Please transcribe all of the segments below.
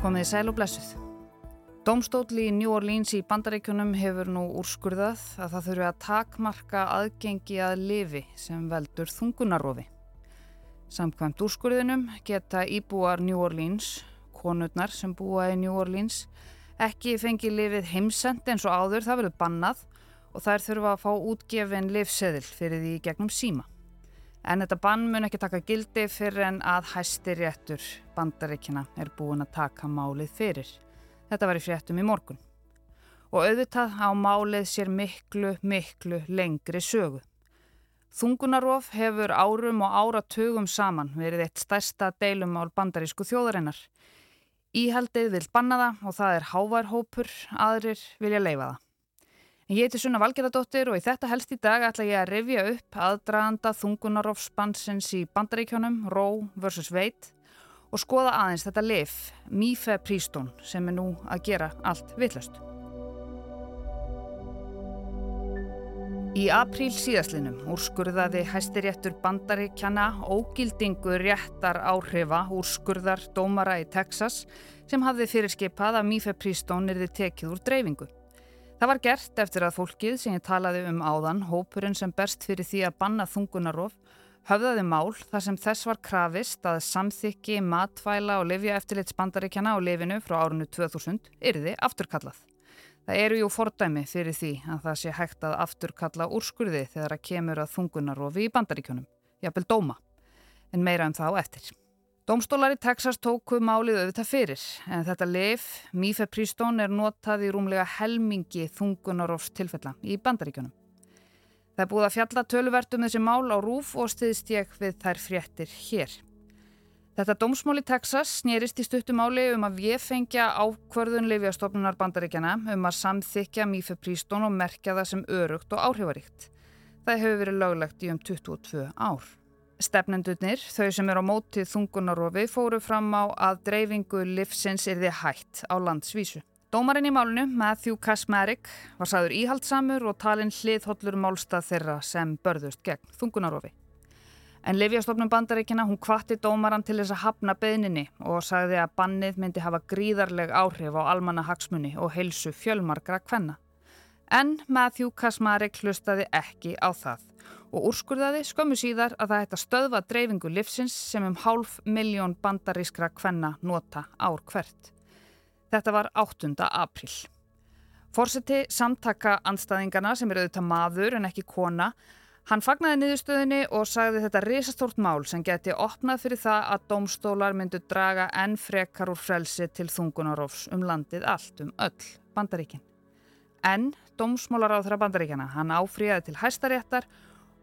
Komið í sæl og blessuð. Dómstóli í New Orleans í bandaríkunum hefur nú úrskurðað að það þurfi að takmarka aðgengi að lifi sem veldur þungunarofi. Samkvæmt úrskurðinum geta íbúar New Orleans, konurnar sem búa í New Orleans, ekki fengi lifið heimsend eins og áður það verður bannað og þær þurfa að fá útgefin livseðil fyrir því gegnum síma. En þetta bann mun ekki taka gildi fyrir en að hæsti réttur bandaríkina er búin að taka málið fyrir. Þetta var í fréttum í morgun. Og auðvitað á málið sér miklu, miklu lengri sögu. Þungunarof hefur árum og áratugum saman verið eitt stærsta deilumál bandarísku þjóðarinnar. Íhaldið vil banna það og það er hávarhópur, aðrir vilja leifa það. Ég heiti Sunna Valgeradóttir og í þetta helst í dag ætla ég að revja upp aðdraganda þungunarofsbansins í bandaríkjónum, Roe vs. Wade og skoða aðeins þetta lif, Mifepristón, sem er nú að gera allt vittlust. Í apríl síðaslinum úrskurðaði hæstiréttur bandaríkjana ógildingu réttar áhrifa úrskurðar dómara í Texas sem hafði fyrirskipað að Mifepristón erði tekið úr dreifingu. Það var gert eftir að fólkið sem ég talaði um áðan, hópurinn sem berst fyrir því að banna þungunarof, höfðaði mál þar sem þess var krafist að samþykki, matvæla og lifja eftirlits bandaríkjana á lifinu frá árunnu 2000 yrði afturkallað. Það eru jú fordæmi fyrir því að það sé hægt að afturkalla úrskurði þegar að kemur að þungunarofi í bandaríkjunum, jafnvel dóma, en meira um það á eftir. Dómstólar í Texas tóku málið auðvitað fyrir en þetta lif, Mifepristón, er notað í rúmlega helmingi þungunarofs tilfella í bandaríkjunum. Það er búið að fjalla töluvert um þessi mál á rúf og stiðst ég við þær fréttir hér. Þetta dómsmál í Texas snýrist í stuttumáli um að við fengja ákvörðun lifjastofnunar bandaríkjana um að samþykja Mifepristón og merkja það sem örugt og áhrifaríkt. Það hefur verið löglegt í um 22 ár. Stefnendurnir, þau sem er á mótið þungunarofi, fóru fram á að dreifingu livsins er þið hætt á landsvísu. Dómarinn í málunu, Matthew Kasmerik, var saður íhaldsamur og talinn hliðhollur málstað þeirra sem börðust gegn þungunarofi. En Livjastofnum bandaríkina, hún kvatti dómaran til þess að hafna beðninni og sagði að bannið myndi hafa gríðarleg áhrif á almanna hagsmunni og heilsu fjölmarkra kvenna. En Matthew Kasmerik hlustaði ekki á það og úrskurðaði skömmu síðar að það hætti að stöðva dreifingu livsins sem um hálf miljón bandarískra kvenna nota ár hvert. Þetta var 8. april. Fórseti samtaka anstæðingana sem eru auðvitað maður en ekki kona, hann fagnaði niðurstöðinni og sagði þetta risastórt mál sem geti opnað fyrir það að domstólar myndu draga enn frekar úr frelsi til þungunarófs um landið allt um öll bandaríkin. En þeirra bandaríkjana, hann áfríðaði til hæstaréttar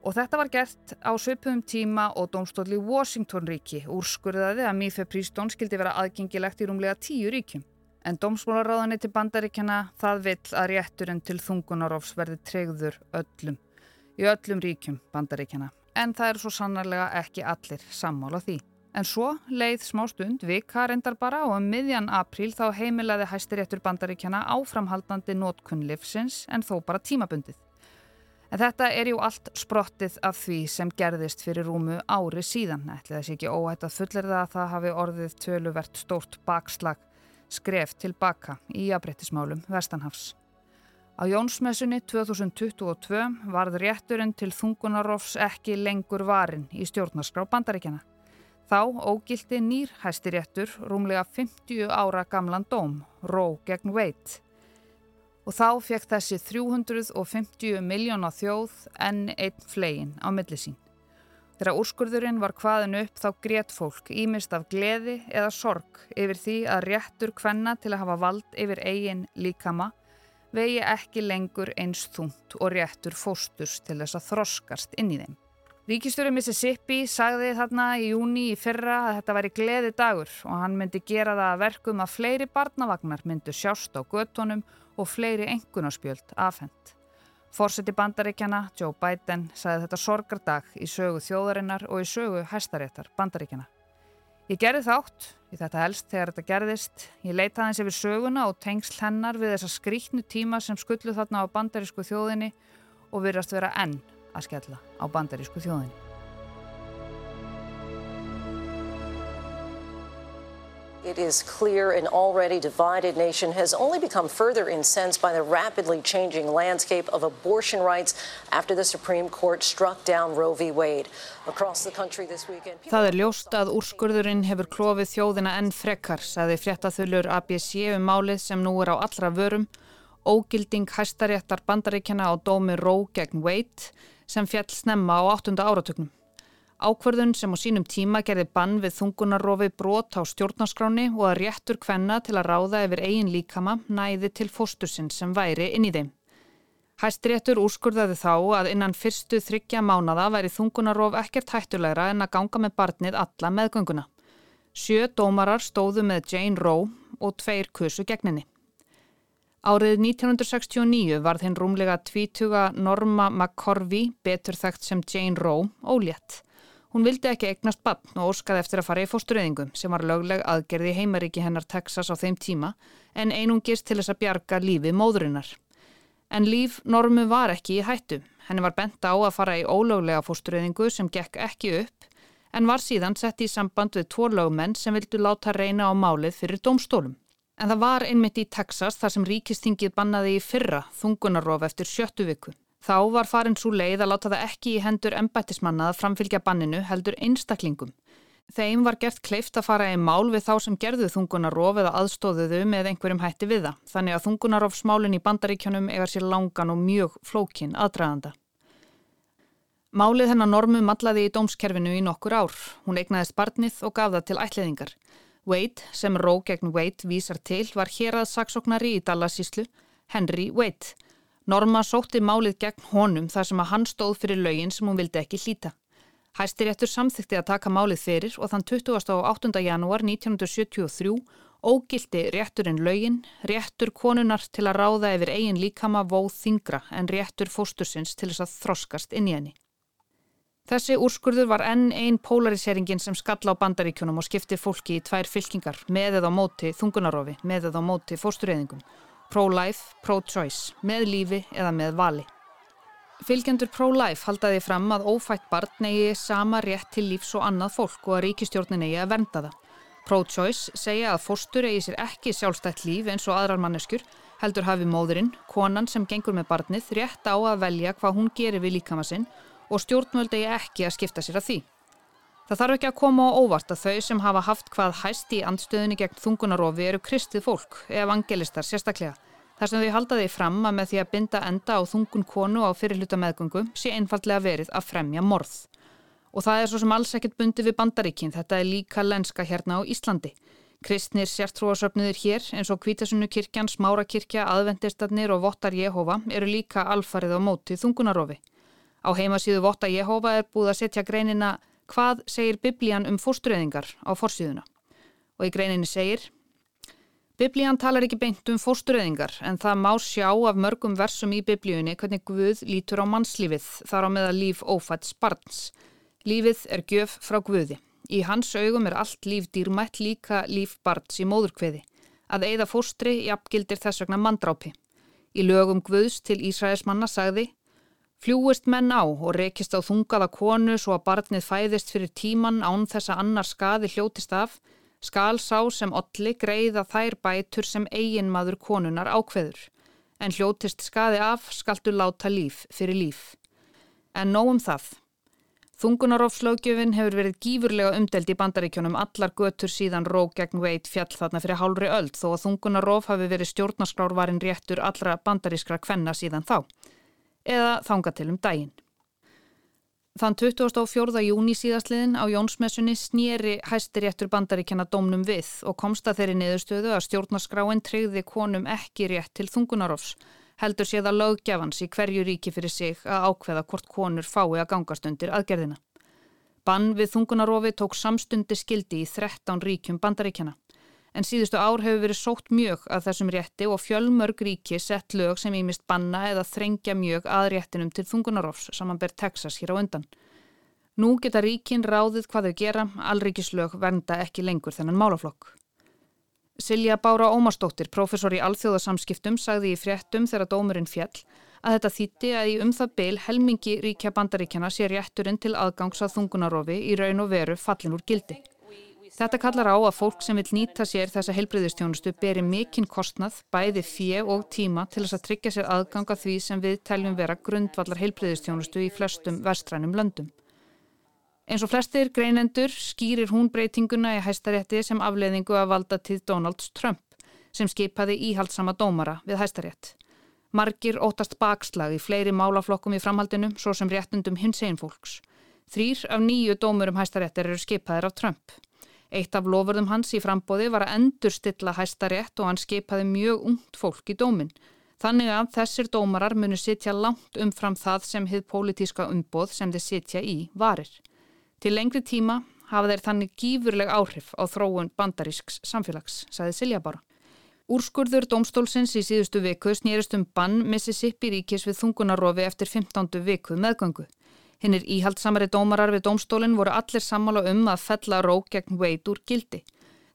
Og þetta var gert á svipum tíma og domstóli Washington ríki úrskurðaði að Mifepristón skildi vera aðgengilegt í rúmlega tíu ríkjum. En domsmólaráðanir til bandaríkjana það vill að rétturinn til þungunarofs verði tregður öllum, í öllum ríkjum bandaríkjana. En það eru svo sannarlega ekki allir sammála því. En svo leið smá stund vika reyndar bara og um miðjan april þá heimilaði hæstiréttur bandaríkjana áframhaldandi nótkunn livsins en þó bara tímabundið. En þetta er jú allt sprottið af því sem gerðist fyrir rúmu ári síðan. Ætli þessi ekki óhætt að fullir það að það hafi orðið töluvert stórt bakslag skref tilbaka í aðbrettismálum Vestanhafs. Á Jónsmessunni 2022 varð rétturinn til þungunarofs ekki lengur varin í stjórnarskrá bandaríkjana. Þá ógildi nýr hæstiréttur rúmlega 50 ára gamlan dóm, Ró gegn Veit og þá fekk þessi 350 miljóna þjóð enn einn flegin á millisín. Þegar úrskurðurinn var hvaðin upp þá grétt fólk ímist af gleði eða sorg yfir því að réttur kvenna til að hafa vald yfir eigin líkama vegi ekki lengur eins þúnt og réttur fósturs til þess að þroskast inn í þeim. Ríkistöru Mississippi sagði þarna í júni í fyrra að þetta væri gleði dagur og hann myndi gera það að verkum að fleiri barnavagnar myndu sjást á göttunum og fleiri engunarspjöld afhengt. Fórseti bandaríkjana, Joe Biden, sagði þetta sorgardag í sögu þjóðarinnar og í sögu hæstaréttar bandaríkjana. Ég gerði þátt, í þetta helst þegar þetta gerðist, ég leita aðeins yfir söguna og tengsl hennar við þessa skrítnu tíma sem skullu þarna á bandarísku þjóðinni og virðast vera enn að skella á bandarísku þjóðinni. It is clear an already divided nation has only become further incensed by the rapidly changing landscape of abortion rights after the Supreme Court struck down Roe v. Wade. Across the country this weekend... Það er ljóst að úrskurðurinn hefur klófið þjóðina enn frekkar, saði fréttaþullur ABC um málið sem nú er á allra vörum, ógilding hæstaréttar bandaríkjana á dómi Roe gegn Wade sem fjall snemma á 8. áratöknum. Ákverðun sem á sínum tíma gerði bann við þungunarofi brot á stjórnarskráni og að réttur kvenna til að ráða yfir eigin líkama næði til fóstursinn sem væri inn í þeim. Hæstréttur úrskurðaði þá að innan fyrstu þryggja mánada væri þungunarof ekkert hættulegra en að ganga með barnið alla meðgönguna. Sjö dómarar stóðu með Jane Roe og tveir kusu gegninni. Árið 1969 var þinn rúmlega tvítuga Norma McCorvey betur þekkt sem Jane Roe ólétt. Hún vildi ekki eignast bann og óskaði eftir að fara í fóstureyðingum sem var lögleg aðgerði heimaríki hennar Texas á þeim tíma en einungist til þess að bjarga lífi móðurinnar. En líf normu var ekki í hættu. Henni var bent á að fara í ólöglega fóstureyðingu sem gekk ekki upp en var síðan sett í samband við tvo lögmenn sem vildu láta reyna á málið fyrir domstólum. En það var einmitt í Texas þar sem ríkistingið bannaði í fyrra þungunarof eftir sjöttu viku. Þá var farin svo leið að láta það ekki í hendur embættismanna að framfylgja banninu heldur einstaklingum. Þeim var gert kleift að fara í mál við þá sem gerðu þungunarof eða aðstóðuðu með einhverjum hætti við það. Þannig að þungunarofsmálin í bandaríkjónum egar sér langan og mjög flókin aðdraganda. Málið hennar normu matlaði í dómskerfinu í nokkur ár. Hún eignaðist barnið og gaf það til ætliðingar. Wade, sem Ró gegn Wade vísar til, var hér að saksóknari í Dallasíslu, Henry Wade. Norma sótti málið gegn honum þar sem að hann stóð fyrir lögin sem hún vildi ekki hlýta. Hæstiréttur samþykti að taka málið fyrir og þann 28. janúar 1973 ógildi rétturinn lögin, réttur konunar til að ráða yfir eigin líkama vóð þingra en réttur fóstursins til þess að þroskast inn í henni. Þessi úrskurður var enn einn pólariseringin sem skalla á bandaríkjunum og skipti fólki í tvær fylkingar með eða á móti þungunarofi, með eða á móti fóstureyðingum pro-life, pro-choice, með lífi eða með vali. Fylgjendur pro-life haldaði fram að ófætt barn eigi sama rétt til lífs og annað fólk og að ríkistjórnin eigi að vernda það. Pro-choice segja að fórstur eigi sér ekki sjálfstætt líf eins og aðrar manneskur, heldur hafi móðurinn, konan sem gengur með barnið, rétt á að velja hvað hún gerir við líkama sinn og stjórnvöld eigi ekki að skipta sér að því. Það þarf ekki að koma á óvart að þau sem hafa haft hvað hæst í andstöðunni gegn þungunarofi eru kristið fólk, evangelistar sérstaklega. Þar sem þau halda því fram að með því að binda enda á þungun konu á fyrirluta meðgöngu sé einfallega verið að fremja morð. Og það er svo sem alls ekkert bundi við bandaríkinn, þetta er líka lenska hérna á Íslandi. Kristnir sértrúasöfniðir hér eins og Kvítasunnu kirkjan, Smárakirkja, aðvendistarnir og Vottar Jehova eru líka alfarið á móti þungunarofi. Á heimasíðu Vottar Jehova er búið að setja greinina hvað segir biblían um fórstureyðingar á fórsíðuna. Og í greininni segir Biblían talar ekki beint um fórstureyðingar en það má sjá af mörgum versum í biblíunni hvernig Guð lítur á mannslífið þar á meða líf ófætt spartns. Lífið er gjöf frá Guði. Í hans augum er allt líf dýrmætt líka líf barns í móðurkveði. Að eigða fórstri jafngildir þess vegna mandrápi. Í lögum Guðs til Ísraelsmanna sagði Fljúist menn á og rekist á þungaða konu svo að barnið fæðist fyrir tíman án þess að annar skaði hljótist af, skal sá sem olli greiða þær bætur sem eigin maður konunar ákveður. En hljótist skaði af skaltu láta líf fyrir líf. En nógum það. Þungunarófslögjöfin hefur verið gífurlega umdelt í bandaríkjónum allar götur síðan rók gegn veit fjall þarna fyrir hálfri öll þó að þungunaróf hafi verið stjórnarskrárvarin réttur allra bandarískra kvenna síðan þá eða þanga til um daginn. Þann 24. júni síðastliðin á Jónsmessunni snýri hæstiréttur bandaríkjana domnum við og komsta þeirri niðurstöðu að stjórnarskráin treyði konum ekki rétt til þungunarofs, heldur séða löggefans í hverju ríki fyrir sig að ákveða hvort konur fái að gangast undir aðgerðina. Bann við þungunarofi tók samstundi skildi í 13 ríkjum bandaríkjana en síðustu ár hefur verið sótt mjög að þessum rétti og fjölmörg ríki sett lög sem ímist banna eða þrengja mjög að réttinum til þungunarofs samanber Texas hér á undan. Nú geta ríkin ráðið hvað þau gera, allríkislög vernda ekki lengur þennan málaflokk. Silja Bára Ómarsdóttir, professor í alþjóðasamskiptum, sagði í fréttum þegar dómurinn fjall að þetta þýtti að í um það byl helmingi ríkja bandaríkjana sé rétturinn til aðgangs að þungunarofi í raun og veru fallin úr gildi. Þetta kallar á að fólk sem vil nýta sér þessa heilbreyðistjónustu beri mikinn kostnað, bæði fjö og tíma til þess að tryggja sér aðganga því sem við teljum vera grundvallar heilbreyðistjónustu í flestum vestrænum löndum. Eins og flestir greinendur skýrir hún breytinguna í hæstarétti sem afleiðingu að valda til Donalds Trump sem skipaði íhaldsama dómara við hæstarétt. Margir ótast bakslag í fleiri málaflokkum í framhaldinu svo sem réttundum hins einn fólks. Þrýr af nýju dómurum hæstaréttir eru skipaðir af Trump. Eitt af lofurðum hans í frambóði var að endurstilla hæstarétt og hann skipaði mjög ungt fólk í dómin. Þannig að þessir dómarar munu sitja langt umfram það sem hið pólitíska umbóð sem þeir sitja í varir. Til lengri tíma hafa þeir þannig gífurleg áhrif á þróun bandarísks samfélags, saði Silja bara. Úrskurður domstólsins í síðustu viku snýrist um bann Mississippi ríkis við þungunarofi eftir 15. viku meðgöngu. Hinnir íhaldsamari dómarar við domstólinn voru allir sammála um að fella rók gegn veit úr gildi.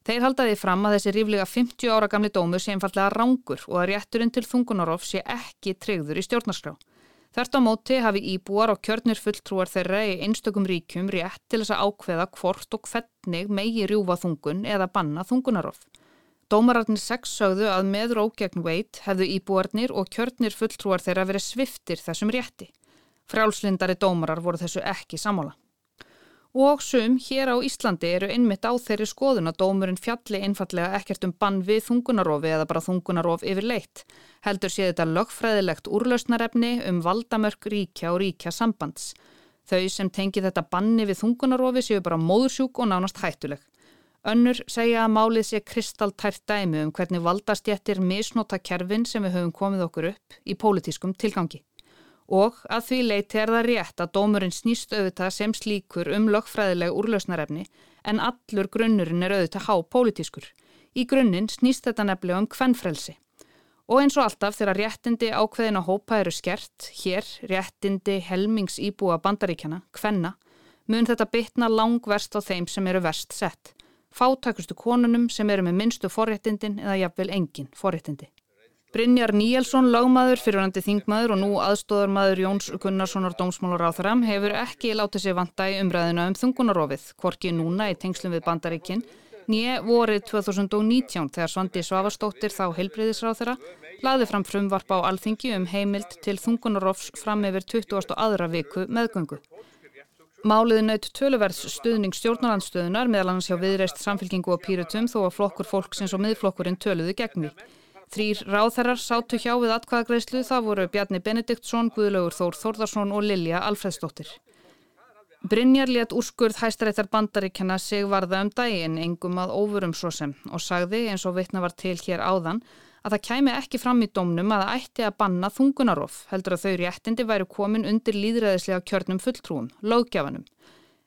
Þeir haldaði fram að þessi ríflega 50 ára gamli dómur sé einfallega rángur og að rétturinn til þungunarof sé ekki treyður í stjórnarskrá. Þert á móti hafi íbúar og kjörnir fulltrúar þeirra í einstökum ríkjum rétt til þess að ákveða hvort og hvernig megi rjúfa þungun eða banna þungunarof. Dómararnir sex sögðu að með rókjagn veit hefðu íbúarnir og kjörnir fulltrúar þeirra verið sviftir þessum rétti. Frjálslindari dómarar voru þessu ekki samála. Og sum hér á Íslandi eru innmitt á þeirri skoðun að dómurinn fjalli einfallega ekkert um bann við þungunarofi eða bara þungunarof yfir leitt. Heldur sé þetta lögfræðilegt úrlausnarefni um valdamörk ríkja og ríkja sambands. Þau sem tengi þetta banni við þungunarofi séu bara móðursjúk og nánast hættuleg. Önnur segja að málið sé kristaltært dæmi um hvernig valdastjættir misnota kerfin sem við höfum komið okkur upp í pólitískum tilgangi. Og að því leiti er það rétt að dómurinn snýst auðvitað sem slíkur um lögfræðilega úrlausnarefni en allur grunnurinn er auðvitað há pólitískur. Í grunninn snýst þetta nefnilega um kvennfrelsi. Og eins og alltaf þegar réttindi ákveðin að hópa eru skert, hér réttindi helmings íbúa bandaríkjana, kvenna, mun þetta bytna langverst á þeim sem eru verst sett fátækustu konunum sem eru með minnstu forréttindin eða jafnvel engin forréttindi. Brynjar Níelsson, lagmaður, fyrirvændi þingmaður og nú aðstóðarmaður Jóns Gunnarssonar dómsmálur á þram hefur ekki látið sér vanta í umræðina um þungunarofið, hvorki núna í tengslum við bandaríkinn, nýje vorið 2019 þegar Svandi Svavastóttir þá heilbreyðisráð þeirra laði fram frumvarp á alþingi um heimild til þungunarofs fram yfir 20. aðra viku meðgöngu. Máliði naut töluverðs stuðning stjórnarandstöðunar meðal annars hjá viðreist samfélkingu og pýrutum þó að flokkur fólksins og miðflokkurinn töluðu gegn því. Þrýr ráþherrar sátu hjá við atkvæðagreyslu það voru Bjarni Benediktsson, Guðlaugur Þór Þórðarsson og Lilja Alfredsdóttir. Brynjar létt úrskurð hæstaréttar bandaríkjana sig varða um daginn engum að óvurum svo sem og sagði eins og vitna var til hér áðan að það kæmi ekki fram í domnum að það ætti að banna þungunarof heldur að þau réttindi væri komin undir líðræðislega kjörnum fulltrúum, löggjafanum.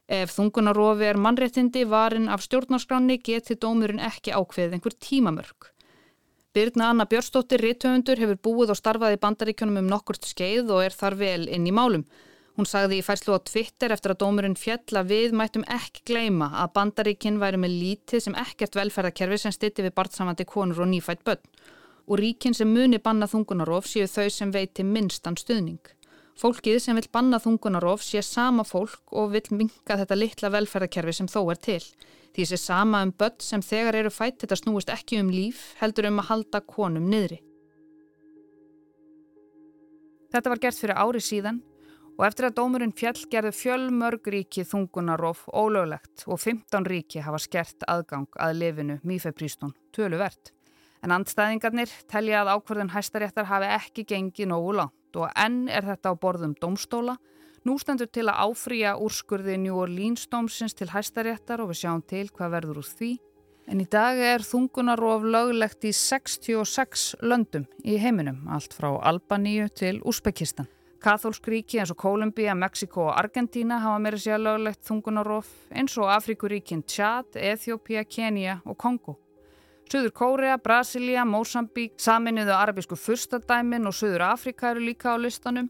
Ef þungunarofi er mannréttindi varin af stjórnarskráni geti dómurinn ekki ákveðið einhver tímamörk. Birna Anna Björnstóttir, rittöfundur, hefur búið og starfað í bandaríkjunum um nokkurt skeið og er þar vel inn í málum. Hún sagði í fæslu á Twitter eftir að dómurinn fjalla við mættum ekki gleima að bandaríkinn væri með lítið sem ekkert velferðarkerfi sem stitti við barnsamandi konur og nýfætt börn og ríkin sem muni banna þungunarof séu þau sem veiti minnstan stuðning. Fólkið sem vil banna þungunarof sé sama fólk og vil minka þetta litla velferðarkerfi sem þó er til. Því sé sama um börn sem þegar eru fætt þetta snúist ekki um líf heldur um að halda konum niðri. Þetta var gert fyrir ári síðan og eftir að dómurinn fjall gerðu fjölmörg ríki þungunarof ólöglegt og 15 ríki hafa skert aðgang að lifinu Mífeprístón töluvert. En andstæðingarnir telja að ákverðin hæstaréttar hafi ekki gengið nógu langt og enn er þetta á borðum domstóla. Nú stendur til að áfrýja úrskurði New Orleans dómsins til hæstaréttar og við sjáum til hvað verður úr því. En í dag er þungunarof löglegt í 66 löndum í heiminum, allt frá Albaníu til Úsbekistan. Katholsk ríki eins og Kolumbia, Mexiko og Argentina hafa meira sér löglegt þungunarof eins og Afrikuríkin Tjad, Eþjópia, Kenya og Kongo. Suður Kórea, Brasilia, Mósambík, saminuðu arabísku fyrstadæmin og Suður Afrika eru líka á listanum.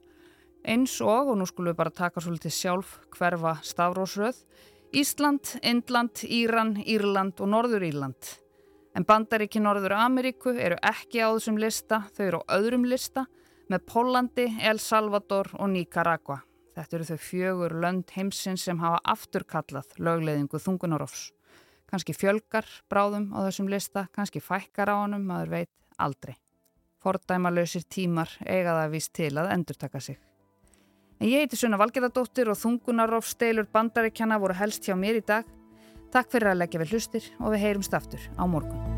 Eins og, og nú skulum við bara taka svolítið sjálf hverfa stafrósröð, Ísland, Indland, Íran, Írland og Norður Írland. En bandaríki Norður Ameríku eru ekki á þessum lista, þau eru á öðrum lista með Pólandi, El Salvador og Nicaragua. Þetta eru þau fjögur lönd heimsins sem hafa afturkallað lögleðingu þungunarofs. Kannski fjölgar bráðum á þessum lista, kannski fækkar á honum, maður veit aldrei. Fordæmalösir tímar eiga það vist til að endurtaka sig. Ég heiti Sunna Valgerðardóttir og þungunarof steilur bandaríkjana voru helst hjá mér í dag. Takk fyrir að leggja við hlustir og við heyrumst aftur á morgun.